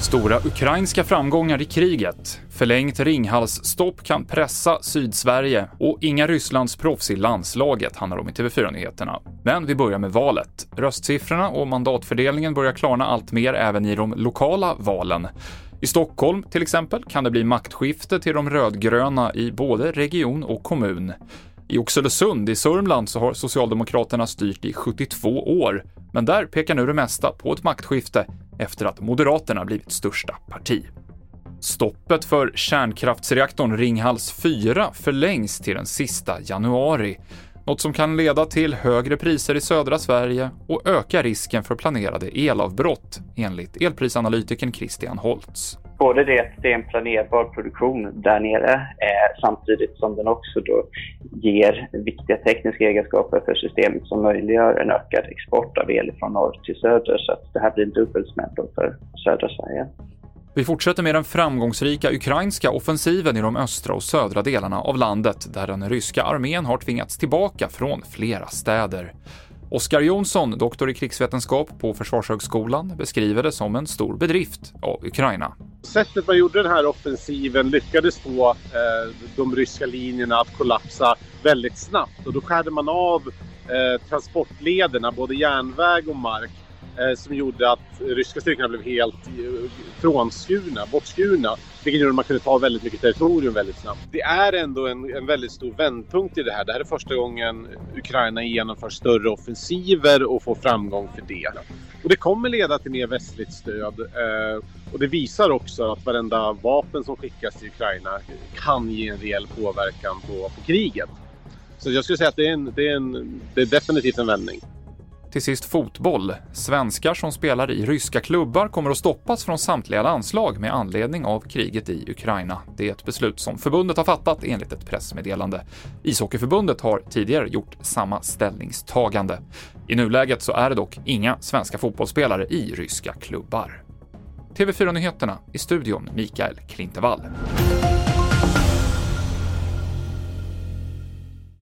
Stora ukrainska framgångar i kriget, förlängt Ringhalsstopp kan pressa Sydsverige och inga Rysslands proffs i landslaget handlar om i TV4-nyheterna. Men vi börjar med valet. Röstsiffrorna och mandatfördelningen börjar klarna allt mer även i de lokala valen. I Stockholm till exempel kan det bli maktskifte till de rödgröna i både region och kommun. I Oxelösund i Sörmland så har Socialdemokraterna styrt i 72 år, men där pekar nu det mesta på ett maktskifte efter att Moderaterna blivit största parti. Stoppet för kärnkraftsreaktorn Ringhals 4 förlängs till den sista januari, något som kan leda till högre priser i södra Sverige och öka risken för planerade elavbrott, enligt elprisanalytikern Christian Holtz. Både det att det är en planerbar produktion där nere eh, samtidigt som den också då ger viktiga tekniska egenskaper för systemet som möjliggör en ökad export av el från norr till söder. Så att det här blir en dubbelsmäll för södra Sverige. Vi fortsätter med den framgångsrika ukrainska offensiven i de östra och södra delarna av landet där den ryska armén har tvingats tillbaka från flera städer. Oskar Jonsson, doktor i krigsvetenskap på Försvarshögskolan, beskriver det som en stor bedrift av Ukraina. Sättet man gjorde den här offensiven lyckades få eh, de ryska linjerna att kollapsa väldigt snabbt. Och då skärde man av eh, transportlederna, både järnväg och mark, Eh, som gjorde att ryska styrkorna blev helt eh, frånskurna, bortskurna. Vilket gjorde att man kunde ta väldigt mycket territorium väldigt snabbt. Det är ändå en, en väldigt stor vändpunkt i det här. Det här är första gången Ukraina genomför större offensiver och får framgång för det. Och det kommer leda till mer västligt stöd. Eh, och det visar också att varenda vapen som skickas till Ukraina kan ge en rejäl påverkan på, på kriget. Så jag skulle säga att det är, en, det är, en, det är definitivt en vändning. Till sist fotboll. Svenskar som spelar i ryska klubbar kommer att stoppas från samtliga landslag med anledning av kriget i Ukraina. Det är ett beslut som förbundet har fattat enligt ett pressmeddelande. Ishockeyförbundet har tidigare gjort samma ställningstagande. I nuläget så är det dock inga svenska fotbollsspelare i ryska klubbar. TV4-nyheterna i studion Mikael Klintevall.